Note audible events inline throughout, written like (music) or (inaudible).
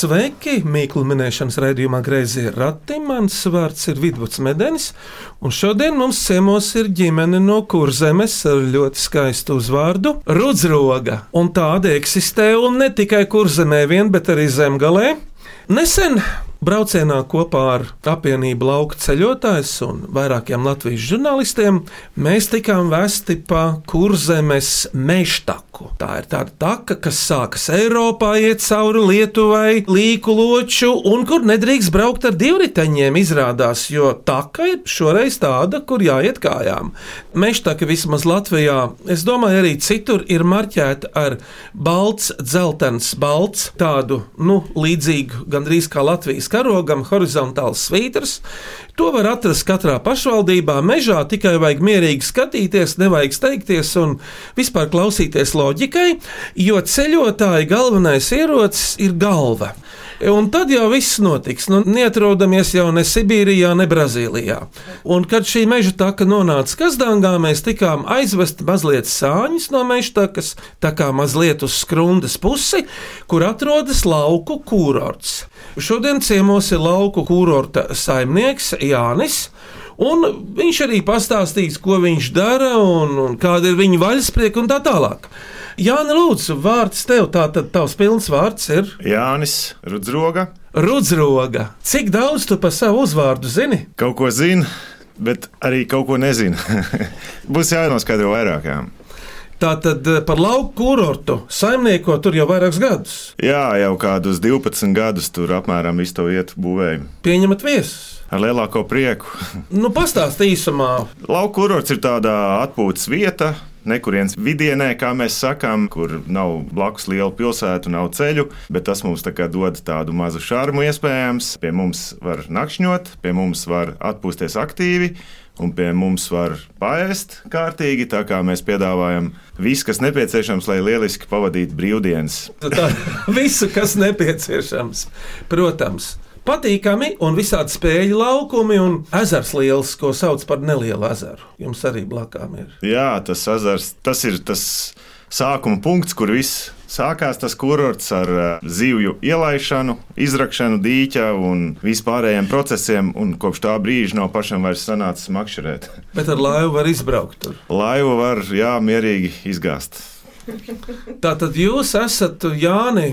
Sveiki! Mīklu minēšanas raidījumā Greizie rati. Mans vārds ir Vidvuds Medenis, un šodien mums ciemos ir ģimene no kurzemes ar ļoti skaistu uzvārdu - Rudzroga. Un tāda eksistē un ne tikai kurzemē vien, bet arī zemgalē. Nesen braucienā kopā ar apvienību lauka ceļotājs un vairākiem latviešu žurnālistiem mēs tikām vesti pa kurzemes mežtaku. Tā ir tāda taka, kas sākas Eiropā, iet cauri Lietuvai, līku loču, un kur nedrīkst braukt ar divriteņiem, izrādās, jo taka ir šoreiz tāda, kur jāiet kājām. Mežtaka vismaz Latvijā, es domāju, arī citur ir marķēta ar balts, dzeltens, balts, tādu, nu, līdzīgu gandrīz kā Latvijas karogam, horizontāls svītrs. To var atrast katrā pašvaldībā. Mežā tikai vajag mierīgi skatīties, nevajag steigties un vispār klausīties loģikai, jo ceļotāja galvenais ierocis ir galva. Un tad jau viss notiks. Nu, neatrodamies jau ne Sibīrijā, ne Brazīlijā. Un, kad šī meža taka nonāca Kazdāngā, mēs tikām aizvesti mazliet sāņus no meža takas, tā kā mazliet uz skrundas pusi, kur atrodas lauku kūrorts. Šodien ciemos ir lauku kūrorta saimnieks Jānis. Un viņš arī pastāstīs, ko viņš dara un, un kāda ir viņa vaļasprieka un tā tālāk. Jā, lūdzu, vārds tev, tātad tavs pilns vārds ir Jānis Rudzroga. Rudzroga. Cik daudz tu par savu uzvārdu zini? Kaut ko zina, bet arī kaut ko nezina. (laughs) Būs jānoskaidro vairāk. Jā. Tātad eh, par lauku kurortu saimnieko tur jau vairākus gadus. jā, jau kādus 12 gadus tur apmēram visu to vietu būvēju. Pieņemat viesus. Ar lielāko prieku. (laughs) Nu, pastāsti īsumā. Lauku kurorts ir tāda atpūtas vieta. Nekurienes vidienē, kā mēs sakām, kur nav blakus liela pilsēta, nav ceļu, bet tas mums tā dod tādu mazu šarmu iespējams. Pie mums var nakšņot, pie mums var atpūsties aktīvi, un pie mums var paēst kārtīgi. Tā kā mēs piedāvājam visu, kas nepieciešams, lai lieliski pavadītu brīvdienas. Tā, (laughs) visu, kas nepieciešams. Protams, patīkami un visādi spēļu laukumi un ezers liels, ko sauc par nelielu ezeru. Jums arī blakām ir. Jā, tas ezers, tas ir tas sākuma punkts, kur viss sākās. Tas kurorts ar uh, zivju ielaišanu, izrakšanu dīķa un vispārējiem procesiem, un kopš tā brīža nav pašam vairs sanācis makšķerēt. (laughs) Bet ar laivu var izbraukt tur. Laivu var, jā, mierīgi izgāzt. Tātad jūs esat Jāni.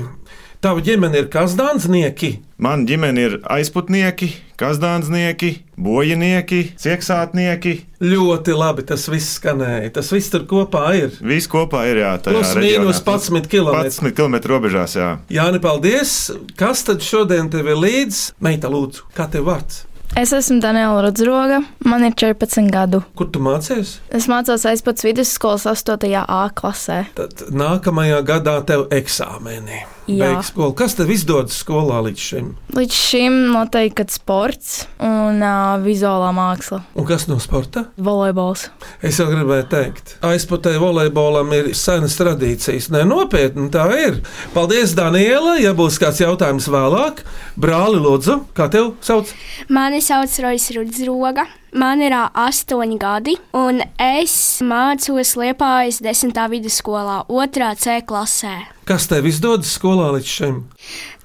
Tava ģimene ir kazdānsnieki. Man ģimene ir aizputnieki, kazdānsnieki, bojinieki, cieksātnieki. Ļoti labi tas viss skanēja. Tas viss tur kopā ir. Viss kopā ir jā, tajā Plus reģionā. mīnus 11 km. 11 km robežās, jā. Jāni, paldies! Kas tad šodien tev ir līdzi? Meita, lūdzu, kā tev vārds? Es esmu Daniela Rudzroga, man ir 14 gadu. Kur tu mācies? Es mācos aizpats vidusskolas 8. A klasē. Tad nākamajā gadā tev eksāmeni. Jā. Beigas skolu. Kas tev izdodas skolā līdz šim? Līdz šim noteikti kad sports un uh, vizuālā māksla. Un kas no sporta? Volejbols. Es jau gribēju teikt, aizputēji volejbolam ir senas tradīcijas. Nē, nopietni tā ir. Paldies, Daniela. Ja būs kāds jautājums vēlāk, brāli, lūdzu, kā tev sauc? Mani sauc Rojas Rudzroga. Man ir astoņi gadi, un es mācos Liepājas 10. vidusskolā, 2. C klasē. Kas tev izdodas skolā līdz šim?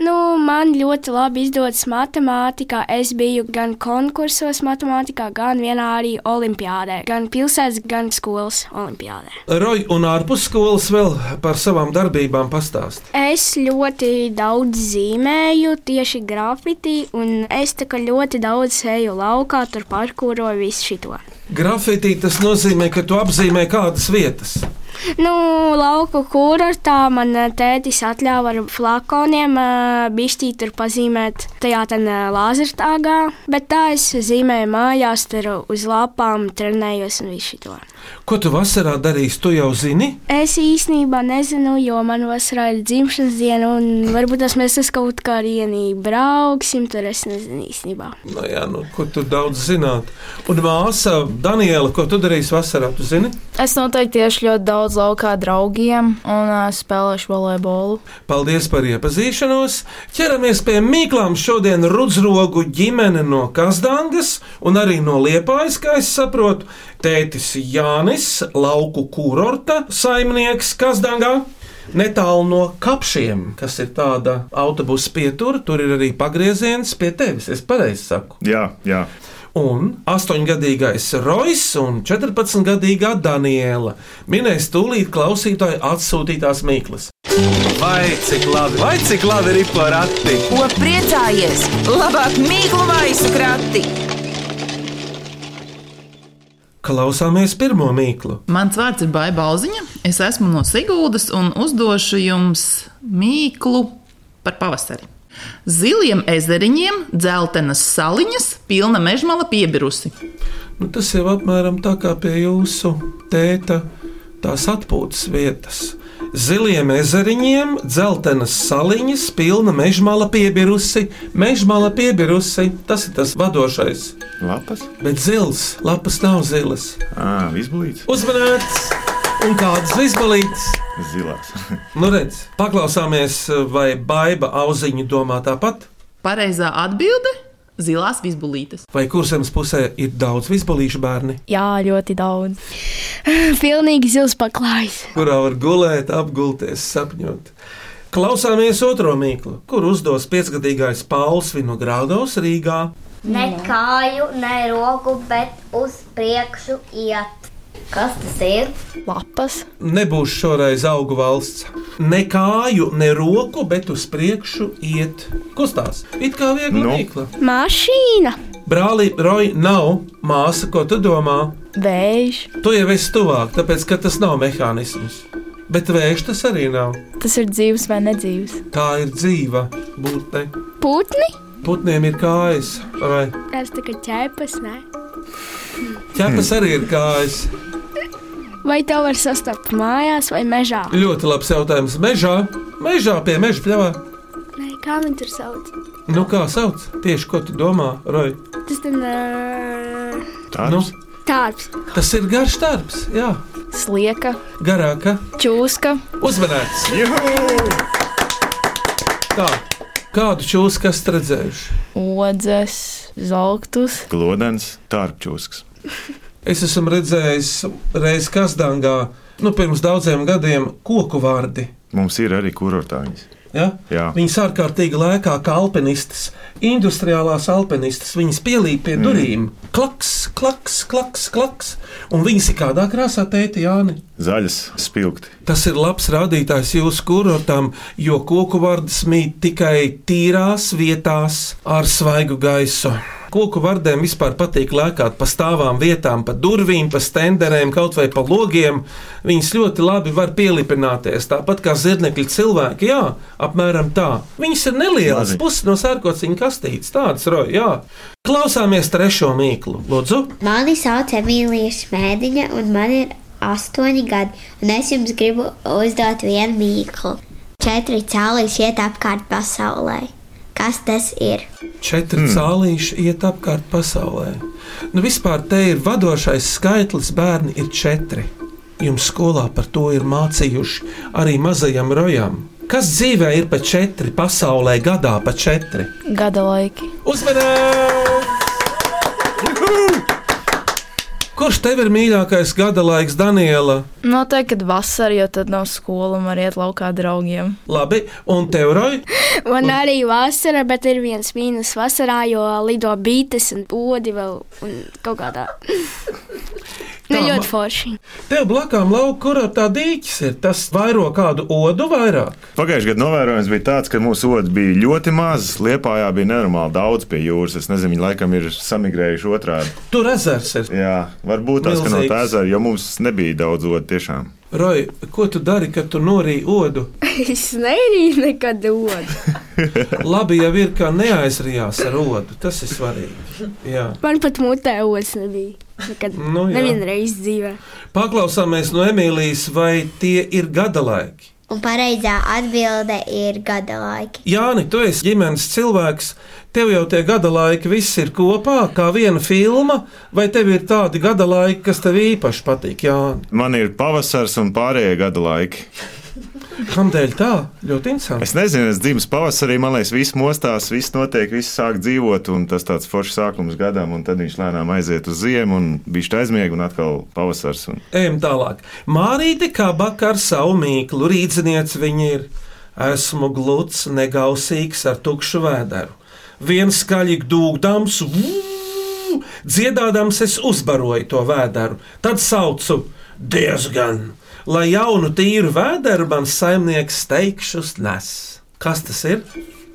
Nu, man ļoti labi izdodas matemātikā. Es biju gan konkursos matemātikā, gan vienā arī olimpiādē. Gan pilsētas, gan skolas olimpiādē. Roja un ārpus skolas vēl par savām darbībām pastāst. Es ļoti daudz zīmēju, tieši grafitī, un es tā kā ļoti daudz eju laukā, tur parkūroju visu šito. Grafitī tas nozīmē, ka tu apzīmē kādas vietas. Nu, lauku kurortā man ā, tētis atļāva ar flakoniem bišķīt tur pazīmēt tajā ten ā, lāzertāgā, bet tā es zīmēju mājās, tur uz lapām trenējos un visu to. Ko tu vasarā darīsi? Tu jau zini? Es īstenībā nezinu, jo man vasarā ir dzimšanas diena, un varbūt tas mēs uz kaut kā rienī brauksim. Tur es nezinu īstenībā. Nu, jā, nu, ko tu daudz zināt? Un māsa Daniela, ko tu darīsi vasarā? Tu zini? Es noteikti tieši ļoti daudz laukā draugiem un uh, spēlēšu volejbolu. Paldies par iepazīšanos. Ķeramies pie mīklām. Šodien rudzrogu ģimene no Kazdangas un arī no Liepājas, kā es saprotu. Tētis Jānis, lauku kurorta saimnieks Kazdangā. Netālu no kapšiem, kas ir tāda autobusu pietura, tur ir arī pagrieziens pie tevis. Es pareizi saku. Jā, jā. Un 8-gadīgais Rojas un 14-gadīgā Daniela minēs tūlīt klausītāju atsūtītās mīklas. Vai cik labi, vai cik labi ir porakti? Ko priecājies? Labāk mīklu maisu krati! Klausāmies pirmo mīklu. Mans vārds ir Baiba Bauziņa. Es esmu no Sigūdas un uzdošu jums mīklu par pavasari. Ziliem ezeriņiem, dzeltenas saliņas, pilna mežmala piebirusi. Nu, tas jau apmēram tā kā pie jūsu tēta tās atpūtas vietas. Ziliem ezeriņiem, dzeltenas saliņas, pilna mežmala piebirusi, mežmala piebirusi. Tas ir tas vadošais. Lapas? Bet zils, lapas nav zilas. Ā, visblīts. Uzmanīts! Un kādas izbalītas? Zilās. (laughs) Nu, redz, paklausāmies, vai baiva auziņu domā tāpat, Pareizā atbilde - zilās visbulītes. vai kursams pusē ir daudz visbalīšu bērni, Jā, ļoti daudz. (sighs) Pilnīgi zils paklājs. kurā var gulēt, apgulties, sapņot. Klausāmies otro mīklu, kur uzdos piecgadīgais Pauls Vinogradovs Rīgā. Ne kāju, ne roku, bet uz priekšu iet. Kas tas ir? Lapas. Nebūs šoreiz augu valsts. Ne kāju, ne roku, bet uz priekšu iet. Kustās. It kā viegla Nu. mīkla. Mašīna! Brāli, Roja, nav māsa, ko tu domā? Vējš. Tu jau esi tuvāk, tāpēc ka tas nav mehānisms. Bet vējš tas arī nav. Tas ir dzīves vai nedzīves. Tā ir dzīva būtne. Putni! Putniem ir kājas, vai Es tikai ķēpas, ne? Ķepas arī ir kājas. Vai to var sastapt mājās vai mežā? Ļoti labs jautājums. Mežā, mežā pie meža pļavā. Nē, kā viņi tur sauc? Nu, kā sauc? Tieši ko tu domā, Roja? Tas tad uh, Nu, Tāds. tas ir garš darbs, jā, Slieka, garāka. čūska, Uzmanīts! Tā, kādu čūsku esat redzējuši? odzes, zeltus. Glodens, tārpčūsks. Es esmu redzējis reiz Kazdangā, nu, pirms daudziem gadiem, koku vārdi. Mums ir arī kurortāņas. Ja? Jā. Viņas ārkārtīgi lēkā kā alpinistas, industriālās alpinistas. Viņas pielīp pie durvīm, klaks, klaks, klaks, klaks. Un viņas ir kādā krāsā, tēti Jāni. Zaļas, spilgti. Tas ir labs rādītājs jūsu kurortam, jo koku vārds mīt tikai tīrās vietās ar svaigu gaisu. Koku vārdiem vispār patīk lēkāt pa stāvām vietām, pa durvīm, pa stenderēm, kaut vai pa logiem. Viņas ļoti labi var pielipināties, tāpat kā zirnekļi cilvēki. Jā, apmēram tā. Viņas ir nelielas, puses no sērkociņa kastītes, tādas roja. Jā. Klausāmies trešo mīklu, lūdzu. Mani sauc Emīlija Smēdiņa, un man ir astoņi gadi. Un es jums gribu uzdot vienu mīklu. Četri cēlīši iet apkārt pasaulē. Kas tas ir? Četri mm. cālīši iet apkārt pasaulē. Nu, vispār te ir vadošais skaitlis, bērni ir četri. Jums skolā par to ir mācījuši arī mazajam rojam. Kas dzīvē ir pa četri, pasaulē gadā pa četri? Gada laiki. Uzmanīt! Kurš tev ir mīļākais gada laiks, Daniela? Noteikti, kad vasarā, jo tad nav skola un var iet laukā ar draugiem. Labi, un tev, Roja? Man arī vasara, bet ir viens mīnus vasarā, jo lido bītes un odi vēl un kaut kādā. (laughs) Ne Tā, ļoti ma- forši. Tev blakām lauka, kur tā dīķis ir. Tas vairo kādu odu vairāk. Pagājušajā gadā novērojums bija tāds, ka mūsu odas bija ļoti mazas. Liepājā bija nenormāli daudz pie jūras. Es nezinu, viņi laikam ir samigrējuši otrādi. Tur ezers ir. Jā, varbūt tas, ka no tā ezera, jo mums nebija daudz odu tiešām. Roja, ko tu dari, kad tu norīji odu? (laughs) Es nerīju nekad odi. (laughs) Labi jau ir, ka neaizrijās ar odu. Tas ir svarīgi. Jā. Man pat mutē odas nebija. Nekad Nu, jā. nevienu reizi dzīvē. Paklausāmies no Emīlijas, vai tie ir gada laiki. Un pareizā atbilde ir gada laiki. Jāni, tu esi ģimenes cilvēks. Tev jau tie gada laiki viss ir kopā, kā viena filma, vai tev ir tādi gada laiki, kas tev īpaši patīk, Jāni? Man ir pavasars un pārējie gada laiki. Kādēļ tā? Ļoti interesanti. Es nezinu, es dzimu pavasarī, man liekas, viss mostās, viss notiek, viss sāk dzīvot, un tas tāds foršs sākums gadam, un tad viņš lēnām aiziet uz ziemu, un viņš aizmiega, un atkal pavasars. Un... Ejam tālāk. Mārīte Kabaka ar savu mīklu, rīzniece viņa ir. Esmu gluds, negausīgs ar tukšu vēderu. Viens skaļi dūgdams, dziedādams es uzbaroju to vēderu. Tad saucu diezgan, lai jaunu tīru vēderu man saimnieks steigšus nes. Kas tas ir?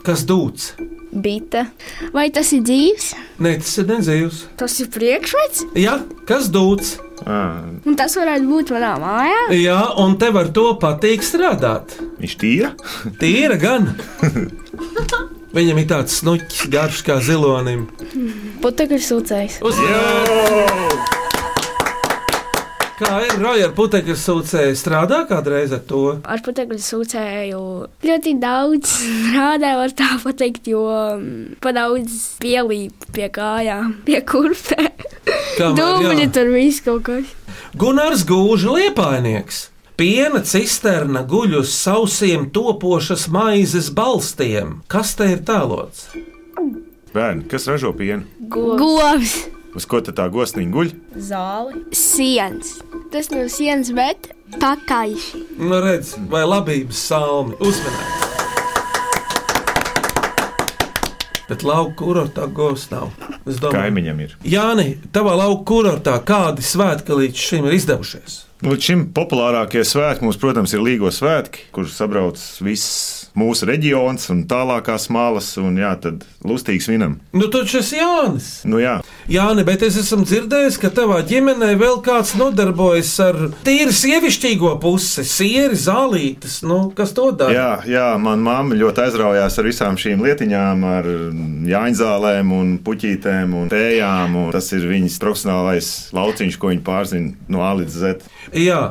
Kas dūts? Bite. Vai tas ir dzīves? Nē, tas ir nedzīvs. Tas ir priekšmets, Jā, kas dūts? Un tas varētu būt manā mājā. Jā, un tev ar to patīk strādāt. viņš tīra? Tīra gan. Viņam ir tāds snuķis, garš kā zilonim. Putekļu sūcējs. Uzmanīgi! Kā ir Roja ar putekļu sūcēju? Strādā kādreiz ar to? Ar putekļu sūcēju ļoti daudz strādāju, var tā pateikt, jo mm, pa daudz pielīp pie kājām, pie kurpē. Dūmļi tur viss kaut kas. Gunārs Gūža liepainieks. Piena cisterna guļ uz sausiem topošas maizes balstiem. Kas te ir tēlots? Bērni, kas ražo pienu? Govs, Uz ko tā gosniņa guļ? Zāli. siens. Tas nav siens, bet pakaļš. Nu, redz, vai labības salmi uzmanīgi. Bet lauka kurortā govs nav. Es domāju, Kaimiņam ir. Jāni, tavā lauka kurortā kādi svētki līdz šim ir izdevušies? Nu, Līdz šim populārākie svētki mums, protams, ir Līgo svētki, kurus sabrauc viss mūsu reģions un tālākās malas, un jā, tad lustīgs vinam. Nu, taču es Jānis. Nu, jā, Jāni, bet es esmu dzirdējis, ka tavā ģimenē vēl kāds nodarbojas ar tīri sievišķīgo pusi, sieri, zālītes. Nu, kas to dara? jā, jā man mamma ļoti aizraujās ar visām šīm lietiņām, ar jāņzālēm un puķītēm un tējām. Un tas ir viņas profesionālais lauciņš, ko viņa pārzina no A līdz Z. Jā,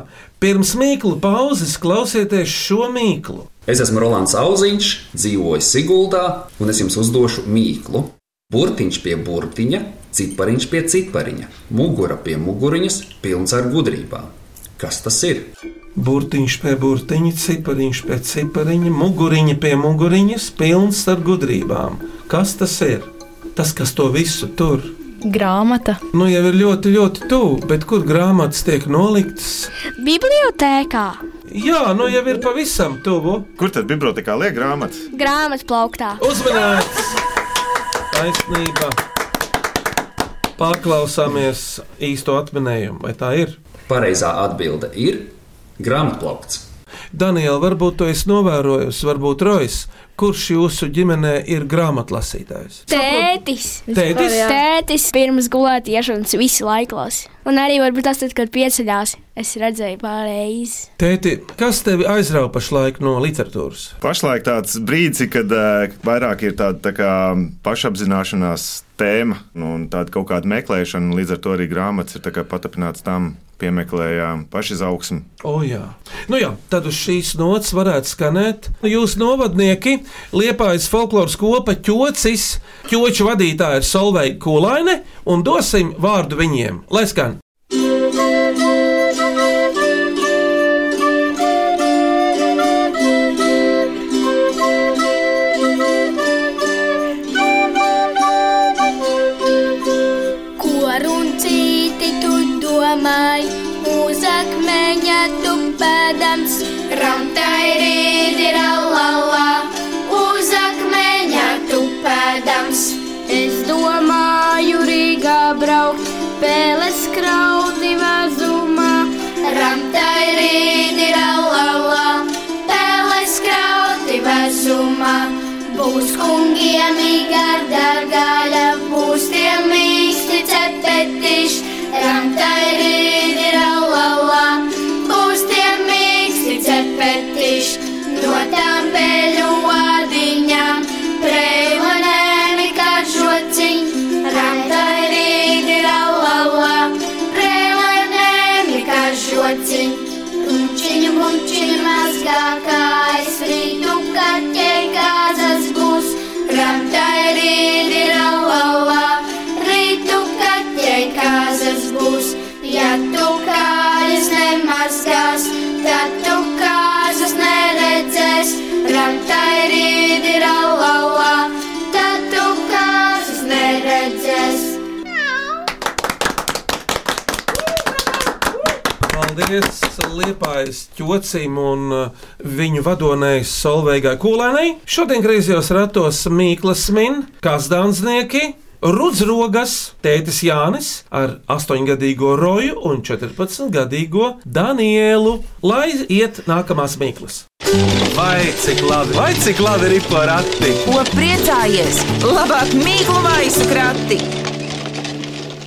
pirms mīklu pauzes klausieties šo mīklu. Es esmu Rolands Auziņš, dzīvoju Siguldā, un es jums uzdošu mīklu. Burtiņš pie burtiņa, cipariņš pie cipariņa, mugura pie muguriņas, pilns ar gudrībām. Kas tas ir? Burtiņš pie burtiņa, cipariņš pie cipariņa, muguriņa pie muguriņas, pilns ar gudrībām. Kas tas ir? Tas, kas to visu tur. Grāmata. Nu, jau ir ļoti, ļoti tuvu, bet kur grāmatas tiek noliktas? Bibliotēkā, Jā, nu jau ir pavisam tuvu. Kur tad bibliotekā liek grāmatas? grāmatas plauktā. Uzmanīts! Taisnība! Pārklausāmies īsto atminējumu, vai tā ir? Pareizā atbilde ir grāmatplaukts. Daniela, varbūt to es novērojusi, varbūt Rojas, kurš jūsu ģimenē ir grāmatlasītājs? Tētis. Tētis? Tētis pirms gulētiešanas visu laikos. Un arī varbūt tas, tad, kad pieceļās, es redzēju pareizi. Tēti, kas tevi aizrauja pašlaik no literatūras? Pašlaik tāds brīdis, kad uh, vairāk ir tāda tā kā pašapzināšanās tēma nu, un tāda kaut kāda meklēšana. Līdz ar to arī grāmatas ir tā kā patapināts tam, piemeklējām pašizaugsmu. O, jā. Nu, jā, tad uz šīs nots varētu skanēt. Jūsu novadnieki, Liepājas folkloras kopa ķocis, ķoču vadītāja ir Solveig Kulaine, un dosim vārdu viņiem. Lai skan! ciemīgā, dārgāļa, pūstiem mīksti cepetiš, rantairīdi rallala, pūstiem mīksti cepetiš, no tām peļu vādiņām, preilonēmi kā žociņ, rantairīdi rallala, preilonēmi kā žociņ, kumčiņu, kumčiņu mazgākais, rītu kaķi. Paldies Liepājas ķocim un uh, viņu vadonēji Solveigai Kūlēnai. Šodien griezos ratos Mīklas Min, Kazdānsnieki. Rudzrogas tētis Jānis ar 8-gadīgo Roju un 14-gadīgo Danielu, lai iet nākamās mīklas. Vai cik labi, vai cik labi ir porakti? Ko priecājies? Labāk mīklu maisu krati!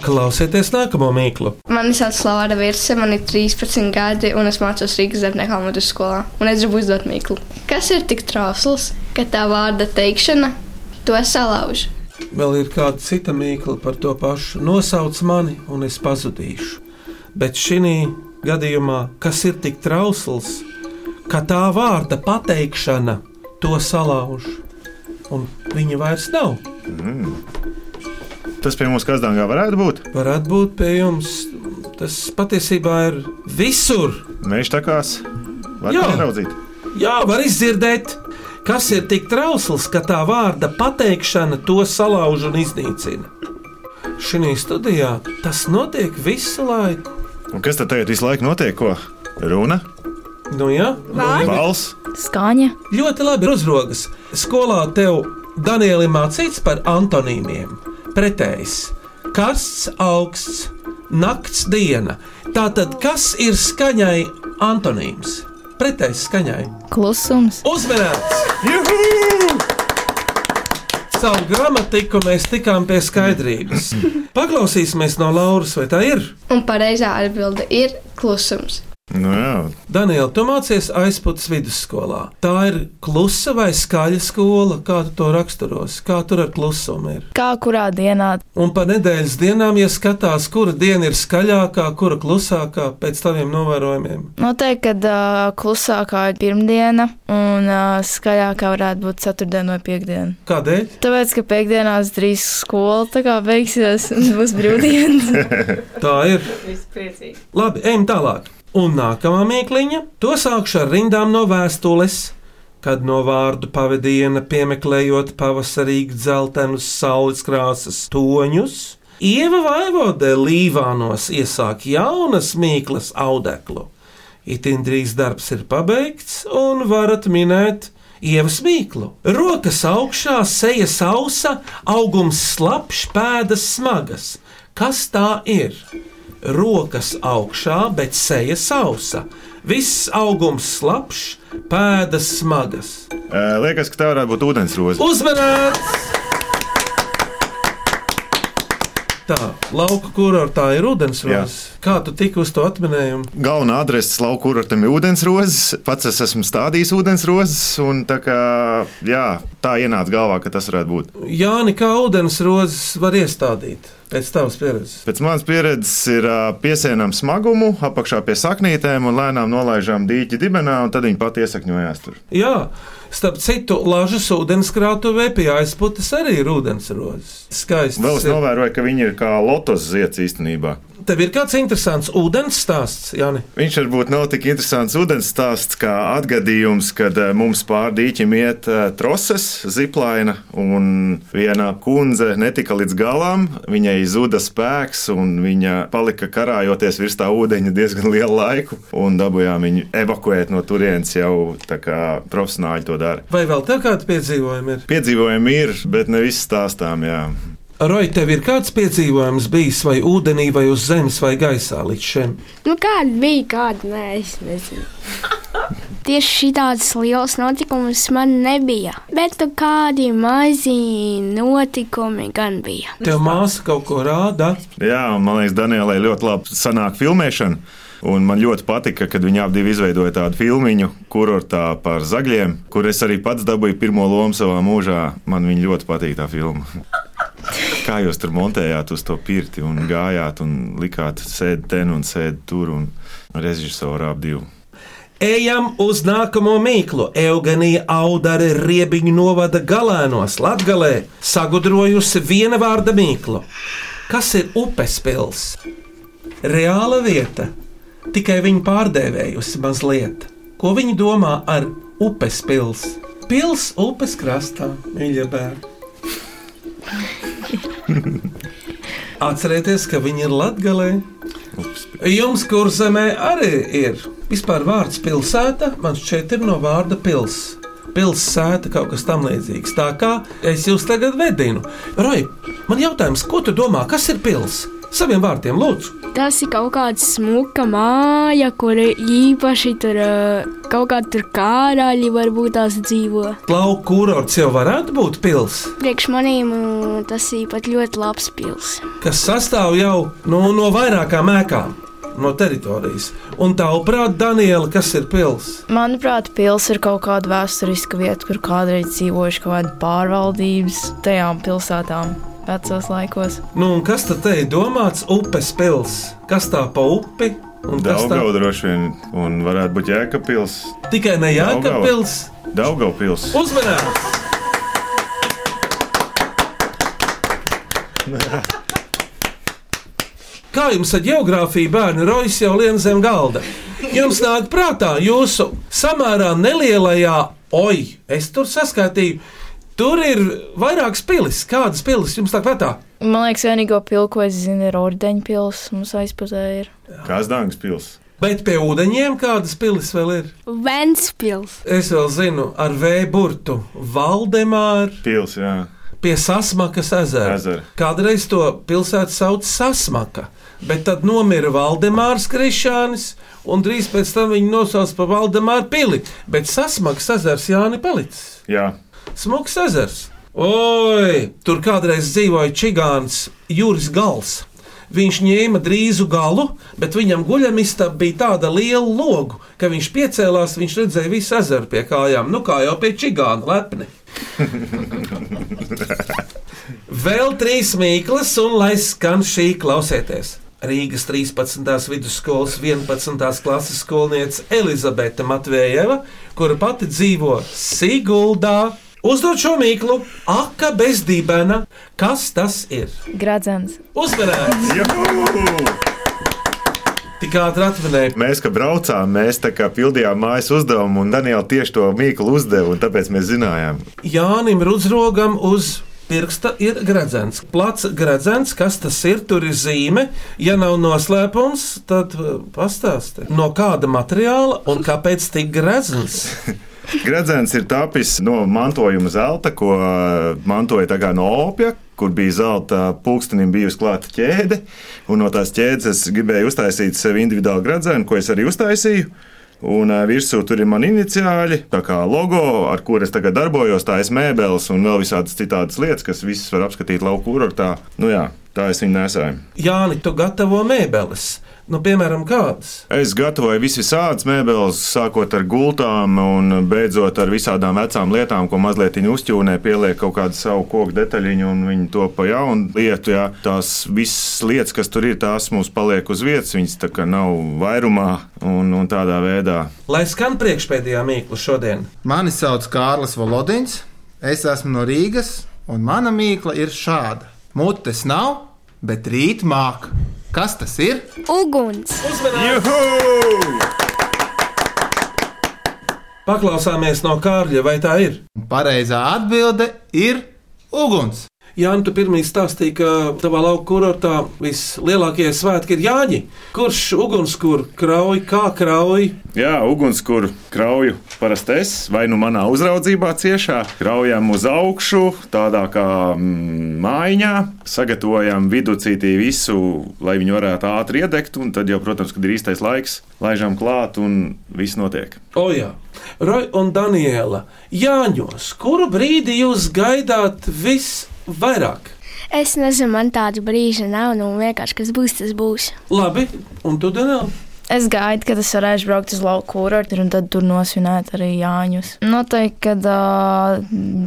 Klausieties nākamo mīklu. Mani sauc Slavāra Virse, man ir 13 gadi, un es mācos Rīgas zemniekā vidus skolā. Un es gribu uzdot mīklu. Kas ir tik trausls, ka tā vārda teikšana to salauž? Vēl ir kāda cita mīkla par to pašu. Nosauc mani, un es pazudīšu. Bet šī gadījumā, kas ir tik trausls, ka tā vārda pateikšana to salauž, un viņa vairs nav? Mm. Tas pie mums Kazdāngā varētu būt. Varētu būt pie jums. Tas patiesībā ir visur. Mēs tā kā varam ieraudzīt. Jā, var izdzirdēt, kas ir tik trausls, ka tā vārda pateikšana to salauž un iznīcina. Šī studijā tas notiek visu laiku. Un kas tad tagad visu laiku notiek? Ko? Runa? Nu, jā, balss, skaņa. Ļoti labi uzrogas. Skolā tev Danieli mācīts par antonīmiem. Pretējs - karsts, augsts, nakts, diena. Tātad, kas ir skaņai antonīms? Pretējs skaņai - klusums. Uzmanīts! Juhu! Savu gramatiku mēs tikām pie skaidrības. (laughs) Paklausīsimies no Lauras, vai tā ir? Un pareizā atbilde ir klusums. Nu. Daniela, tu mācies aizpūtas vidusskolā. Tā ir klusa vai skaļa skola, kā tu to raksturos, kā tur ar klusumu ir. Kā kurā dienā? Un pa nedēļas dienām, ja skatās, kura diena ir skaļākā, kura klusākā pēc taviem novērojumiem. Noteikti, ka uh, klusākā ir pirmdiena un uh, skaļākā varētu būt ceturtdiena vai piekdiena. Kādēļ? Tāpēc, ka piekdienās drīz skola tā kā beigsies un būs brīvdienas. (laughs) tā ir. Labi, ejam tālāk. Un nākamā mīkliņa to sākšu ar rindām no vēstules, kad no vārdu pavadiena piemeklējot pavasarīgi dzeltenus saules krāsas toņus. Ieva Vaivode Līvānos iesāk jaunas mīklas audeklu. Itin drīz darbs ir pabeigts, un varat minēt ievas mīklu. Rokas augšā, seja sausa, augums slapjš, pēdas smagas. Kas tā ir? Rokas augšā, bet seja sausa. Viss augums slapjš, pēdas smagas. Liekas, ka tā varētu būt ūdensroze. Uzmanīts! Tā, lauka kurortā ir ūdensrozes. Kā tu tiki uz to atminējumu? Galvenā adrese lauka kurortam ir ūdensrozes. Pats es esmu stādījis ūdensrozes, un tā, kā, jā, tā ienāca galvā, ka tas varētu būt. Jāni, kā ūdensrozes var iestādīt? Pēc tavas pieredzes. Pēc manas pieredzes ir piesienam smagumu, apakšā pie saknītēm un lēnām nolaižām dīķi dibenā, un tad viņi pat iesakņojās tur. Jā, starp citu, Lažas ūdenskrātuvē pie aizputes arī ir ūdensrozes. Skaisti. Vēl es novēroju, ka viņi ir kā lotos zieds īstenībā. Tev ir kāds interesants ūdens stāsts, Jāni? Viņš varbūt nav tik interesants ūdens stāsts kā atgadījums, kad mums pār dīķim iet troses, ziplaina, un viena kundze netika līdz galam. Viņai zuda spēks, un viņa palika karājoties virs tā ūdeņa diezgan lielu laiku, un dabūjām viņu evakuēt no turienes jau tā kā profesionāļi to dara. Vai vēl tā kādi piedzīvojumi ir? Piedzīvojumi ir, bet ne visi stāstām, jā. Roja, tev ir kāds piedzīvojums bijis vai ūdenī, vai uz zemes, vai gaisā līdz šim? Nu, kāda bija, kāda nē, es nezinu. (laughs) Tieši šādas lielas notikumus man nebija, bet nu, kādi mazi notikumi gan bija. Tev māsa kaut ko rāda? Jā, man liekas, Danielai ļoti labi sanāk filmēšana. Un man ļoti patika, kad viņi abi izveidoja tādu filmu, kurortā par zagļiem, kur es arī pats dabūju pirmo lomu savā mūžā. Man viņa ļoti patīk tā filma. (laughs) Kā jūs tur montējāt uz to pirti un gājāt un likāt sēdi ten un sēdi tur un režisoru ap divu? Ejam uz nākamo mīklu. Eugenija Audare riebiņu novada galēnos Latgalē sagudrojusi viena vārda mīklu. Kas ir upes pils? Reāla vieta, tikai viņa pārdēvējusi mazliet. Ko viņi domā ar upes pils? Pils upes krastā, mīļie bērni. (laughs) Atcerieties, ka viņi ir latgalē. Ups, Jums, kur zemē arī ir vispār vārds pilsēta, man šķiet, ir no vārda pils. Pilsēta kaut kas tam līdzīgs. Tā kā es jūs tagad vedinu. Roja, man jautājums, ko tu domā, kas ir pils? Saviem vārdiem, lūdzu. Tas ir kaut kāda smuka māja, kur īpaši tur kaut kādi tur kārāļi varbūt tās dzīvo. Lauku kurorts jau varētu būt pils, Priekš manīm tas ir pat ļoti labs pils. kas sastāv jau no, no vairākām ēkām, no teritorijas. Un tavuprāt, Daniela, kas ir pils? Manuprāt, pils ir kaut kāda vēsturiska vieta, kur kādreiz dzīvojuši kaut kāda pārvaldības tajām pilsētām vecos laikos. Nu, kas tad te ir domāts? Upes pils. Kas tā pa upi? Daugau droši vien, un varētu būt Jēkabpils. tikai ne Jākapils? Daugavpils. Uzmanības! Kā jums ar geogrāfiju bērni rojas jau lien zem galda? Jums nāk prātā jūsu samērā nelielajā, oi, es tur saskaitīju, tur ir vairākas pilis. Kādas pilis jums nāk prātā? Man liekas, vienīgo pilsētu, ko es zinu, ir Ordeņa pilsēta. Mums aizpusē ir. Kazdāngas pils. Bet pie ūdeņiem kādas pilis vēl ir? Ventspils. Es vēl zinu, ar vēja burtu Valdemāru. Pils, jā. Pie Sasmakas ezera. Ezera. Kādreiz to pilsētu sauc Sasmaka, bet tad nomira Valdemārs Krišānis, un drīz pēc tam viņu nosauca par Valdemāru pili. Bet Sasmakas ezers Jāni palicis. Jā. Smuks ezers. Oi, tur kādreiz dzīvoja čigāns Juris Gals. Viņš ņēma drīzu galu, bet viņam guļamistā bija tāda liela loga, ka viņš piecēlās, viņš redzēja visu ezeru pie kājām, nu kā jau pie čigāna lepni. (laughs) Vēl trīs mīklas, un lai skan šī klausieties. Rīgas 13. vidusskolas 11. klases skolniece Elizabete Matvējeva, kura pati dzīvo Siguldā, uzdod šo mīklu, aka bez dibena. Kas tas ir? Gradzens. Uzmanīgs! Tik ātri atminēja. Mēs, kad braucām, mēs tā kā pildījām mājas uzdevumu, un Daniela tieši to mīklu uzdeva, un tāpēc mēs zinājām. Jānim Rudzrogam uz pirksta ir gredzens. Plats gredzens, kas tas ir, tur ir zīme. Ja nav noslēpums, tad uh, pastāsti, no kāda materiāla un kāpēc tik gredzens. (laughs) Gradzens ir tapis no mantojuma zelta, ko uh, mantoja no opija, kur bija zelta pulkstenim bijusi klāta ķēde. No tās ķēdes es gribēju uztaisīt sev individuālu gradzenu, ko es arī uztaisīju. Un uh, virsū tur ir mani iniciāļi, tā kā logo, ar kuru es tagad darbojos, tā ir mēbeles un vēl visādas citādas lietas, kas visas var apskatīt lauku kurortā. Nu jā, tā es viņu nesāju. Jāni, tu gatavo mēbeles. Nu, piemēram, kādas? Es gatavoju visu visādas mēbeles, sākot ar gultām un beidzot ar visādām vecām lietām, ko mazliet uzķūnē, pieliek kaut kādu savu koku detaļiņu un viņi to pa jaunu lietu. Jā. Tās visas lietas, kas tur ir, tās mums paliek uz vietas, viņas tā kā nav vairumā un, un tādā veidā. Lai skan priekšpēdējā mīkla šodien. Mani sauc Kārlis Volodins, es esmu no Rīgas, un mana mīkla ir šāda. Mutes nav, bet rīt māk. Kas tas ir? Uguns. Paklausāmies no Kārļa, vai tā ir? Pareizā atbilde ir uguns. Jā, nu tu pirmie stāstīji, ka tavā lauka kurortā vislielākie svētki ir Jāņi. Kurš ugunskura krauj, kā krauj? Jā, ugunskura krauju parasti es, vai nu manā uzraudzībā ciešā, kraujam uz augšu, tādā kā mm, mājiņā, sagatavojam viducītī visu, lai viņi varētu ātri iedegt, un tad jau, protams, kad ir īstais laiks, laižam klāt un viss notiek. O jā, Roja un Daniela, Jāņos, kuru brīdi jūs gaidāt visvairāk? Es nezinu, man tāda brīža nav. Nu, vienkārši kas būs, tas būs. Labi, un tu, Daniela? Es gaidu, kad es varēšu braukt uz lauku kurortu un tad tur nosvinēt arī Jāņus. Noteikti, kad uh,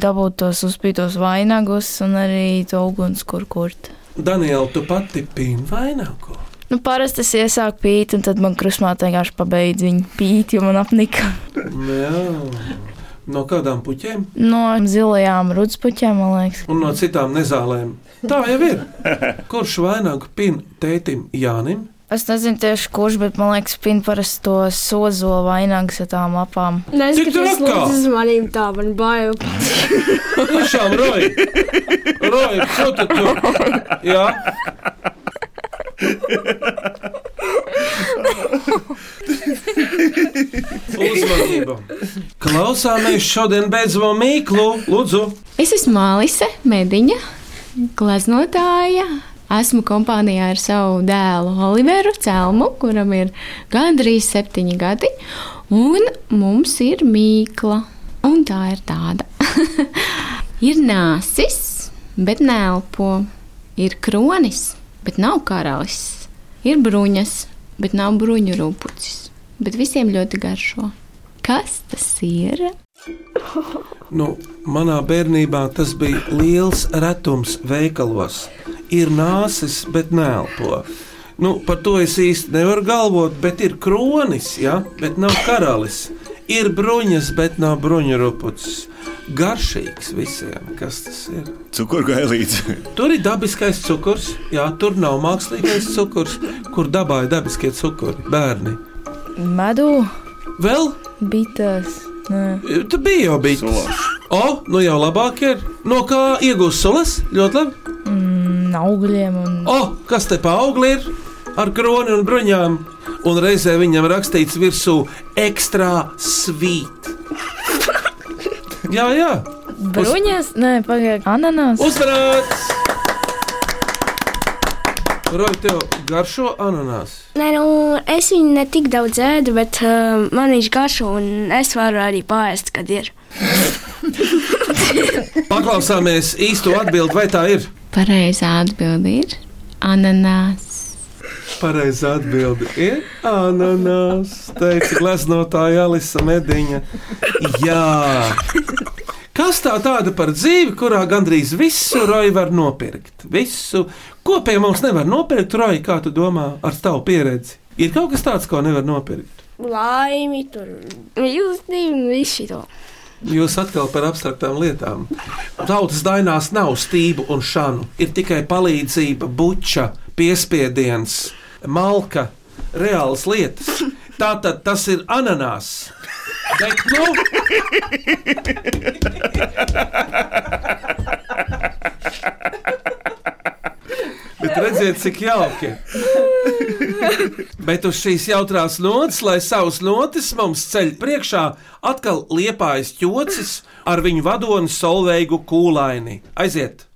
dabūt tos uzspītos vainagus un arī to ugunskura kurtu. Daniela, tu pati pīni vainagu. Nu, parasti es iesāku pīt, un tad man krusmāte vienkārši pabeidz viņu pīt, jo man apnika. (laughs) No kādām puķēm? No zilajām rudspuķiem, man liekas. Un no citām nezālēm. Tā jau ir. (laughs) Kurš vainagu pīna tētim Jānim? Es nezinu tieši kurš, bet man liekas, pīna parasti to sozo vainagus ar tām lapām. Neskaties, lūdzu, uz manīm tā, man bail. (laughs) Tiešām, Roja! Roja, ko tu tur? Jā. (laughs) Uzmanību! Klausāmies šodien beidzamo mīklu, lūdzu! Es esmu Alise Mediņa, gleznotāja. Esmu kompānijā ar savu dēlu Oliveru Celmu, kuram ir gandrīz septiņi gadi, un mums ir mīkla. Un tā ir tāda. (laughs) ir nāsis, bet nelpo. Ir kronis, bet nav karalis. Ir bruņas, bet nav bruņu rūpucis. Bet visiem ļoti garšo. Kas tas ir? Nu, manā bērnībā tas bija liels retums veikalos. Ir nāsis, bet nelpo. Nu, par to es īsti nevaru galvot, bet ir kronis, ja? bet nav karalis. Ir bruņas, bet nav bruņu rupucis. Garšīgs visiem, kas tas ir. Cukurgailīts. Tur ir dabiskais cukurs, jā, tur nav mākslīgais cukurs, kur dabā ir dabiskie cukuri, bērni. Medu, Vēl bites. Nē. tur bija jau bijis. O, nu jau labāk ir. No kā iegūst sulas? Ļoti labi. Mm, augļiem un O, kas te pa augli ir? Ar kroni un bruņām. Un reizē viņam rakstīts virsū ekstra svīt. Jā, jā. bruņas, nē, pagaidi, ananās. Uzvarēts! Roja, tev garšo ananās. Nē, nu, es viņu ne tik daudz ēdu, bet uh, man viņš garšo, un es varu arī pāriest, kad ir. (laughs) Paklausāmies īsto atbildi, vai tā ir? Pareizā atbilde ir ananās. Pareizā atbilde ir ananās. Teica gleznotāja Alisa Mediņa. Jā. Kas tā tāda par dzīvi, kurā gandrīz visu roju var nopirkt? Visu, ko pie mums nevar nopirkt, roju, kā tu domā, ar tavu pieredzi? Ir kaut kas tāds, ko nevar nopirkt. Laimi, tur mīlestība, visu to. Jūs atkal par abstraktām lietām. Tautas dainās nav stību un šānu. Ir tikai palīdzība, buča, piespiediens, malka, reālas lietas. Tā tad tas ir ananās. Bet, nu, Bet redziet, cik jauki. Bet uz šīs jautrās notis, lai savus notis mums ceļ priekšā, atkal liepājas ķocis ar viņu vadoni Solveigu kūlaini. Aiziet!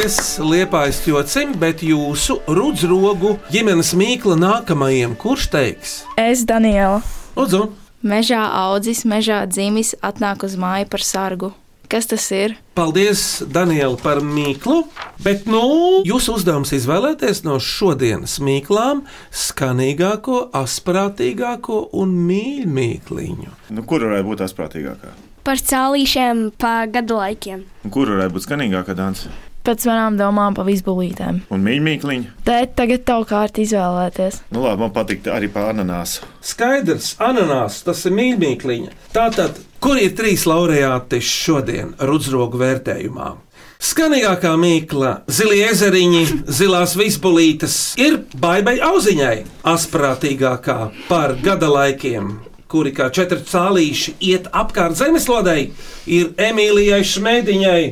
Paldies Liepājas ķocim, bet jūsu rudzrogu ģimenes mīkla nākamajam, kurš teiks? Es, Daniela. Lūdzu, Mežā audzis, mežā dzimis, atnāk uz māju par sargu. kas tas ir. Paldies, Daniela, par mīklu. Bet, nu, jūsu uzdevums izvēlēties no šodienas mīklām skanīgāko, asprātīgāko un mīļākliņu. Nu, kur varētu būt tās prātīgākā? Par cēlīšiem pa gadu laikiem. Un Kur varētu būt skanīgākā dansa? Pēc manām domām pa visbulītēm. Un mīļākliņa? Tēt, tagad tev kārta izvēlēties. Nu, labi, man patīk arī par ananāsu. Skaidrs, ananās, tas ir mīļākliņa. Tātad, kur ir trīs laureāti šodien Rudzrogu vērtējumā? Skanīgākā mīkla, zilie ezeriņi, zilās vispulītes ir baigai auziņai, asprātīgākā par gada laikiem, kuri kā četri cālīši iet apkārt zemeslodei, ir Emīlijai Šmēdiņai.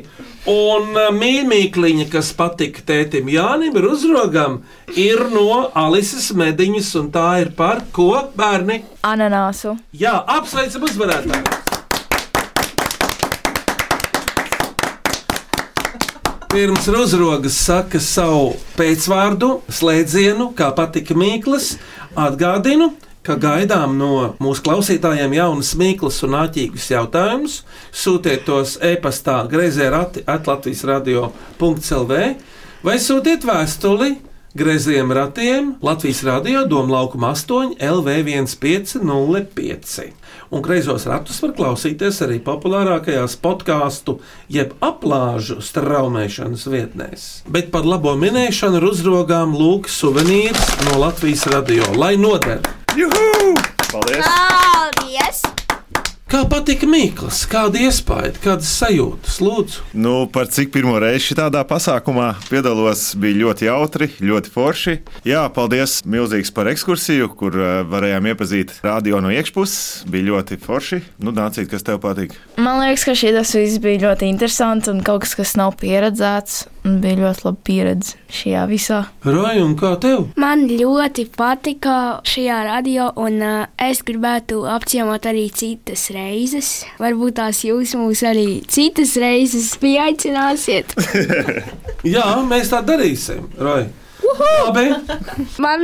Un mīļākliņa, kas patika tētim Jānim Ruzrogam, ir no Alises mediņas, un tā ir par ko bērni? Ananāsu. Jā, apsveicam uzvarētāju! Pirms Rozrogas saka savu pēcvārdu, slēdzienu, kā patika Mīklas, atgādinu, ka gaidām no mūsu klausītājiem jaunas mīklas un āķīgus jautājumus. Sūtiet tos e-pastā greizē rati atlatvijas radio.clv vai sūtiet vēstuli Greiziem ratiem Latvijas radio Doma laukuma 8 LV1505. Un greizos ratus var klausīties arī populārākajās podkāstu jeb aplāžu straumēšanas vietnēs. Bet par labo minēšanu ir uzrogām lūk suvenīrs no Latvijas radio, lai noder! Juhu! Paldies! Paldies! Kā patika Mikls, kāda iespēja, kādas sajūtas, lūdzu? Nu, par cik pirmo reizi tādā pasākumā piedalos, bija ļoti jautri, ļoti forši. Jā, paldies milzīgs par ekskursiju, kur uh, varējām iepazīt radio no iekšpuses. Bija ļoti forši. Nu, Nācīt, kas tev patīk? Man liekas, ka šī tas viss bija ļoti interesants un kaut kas, kas nav pieredzēts. Un bija ļoti laba pieredze šajā visā. Roja, un kā tev? Man ļoti patika šajā radio, un uh, es gribētu apciemot arī citas reizes. Varbūt tās jūs mūs arī citas reizes pieaicināsiet. (laughs) (laughs) Jā, mēs tā darīsim, Roja. Labi, Man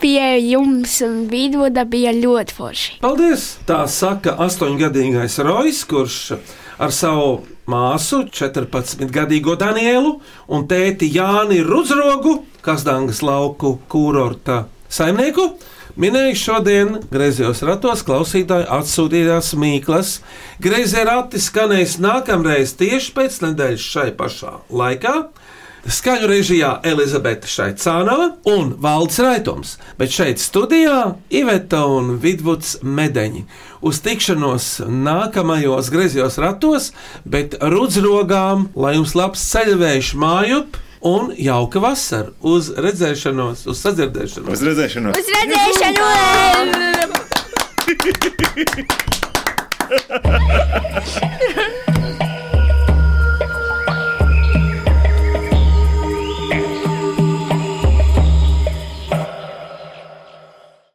pie jums un vidvuda bija ļoti forši. paldies! Tā saka astoņgadīgais Rojas, kurš ar savu māsu, 14-gadīgo Danielu un tēti Jāni Rudzrogu, Kazdangas lauku kurorta saimnieku. Minēju šodien griezos ratos klausītāju atsūtītās mīklas. Griezie rati skanēs nākamreiz tieši pēc nedēļas šai pašā laikā. Skaņu režijā Elizabete Šaicānova un Valdis Raitums, bet šeit studijā Iveta un Vidvuds Medeņi. Uz tikšanos nākamajos griezos ratos, bet rudzrogām, lai jums labs ceļvējš mājup un jauka vasara uz redzēšanos, uz sadzirdēšanos. Uz redzēšanos! Uz redzēšanos! (laughs)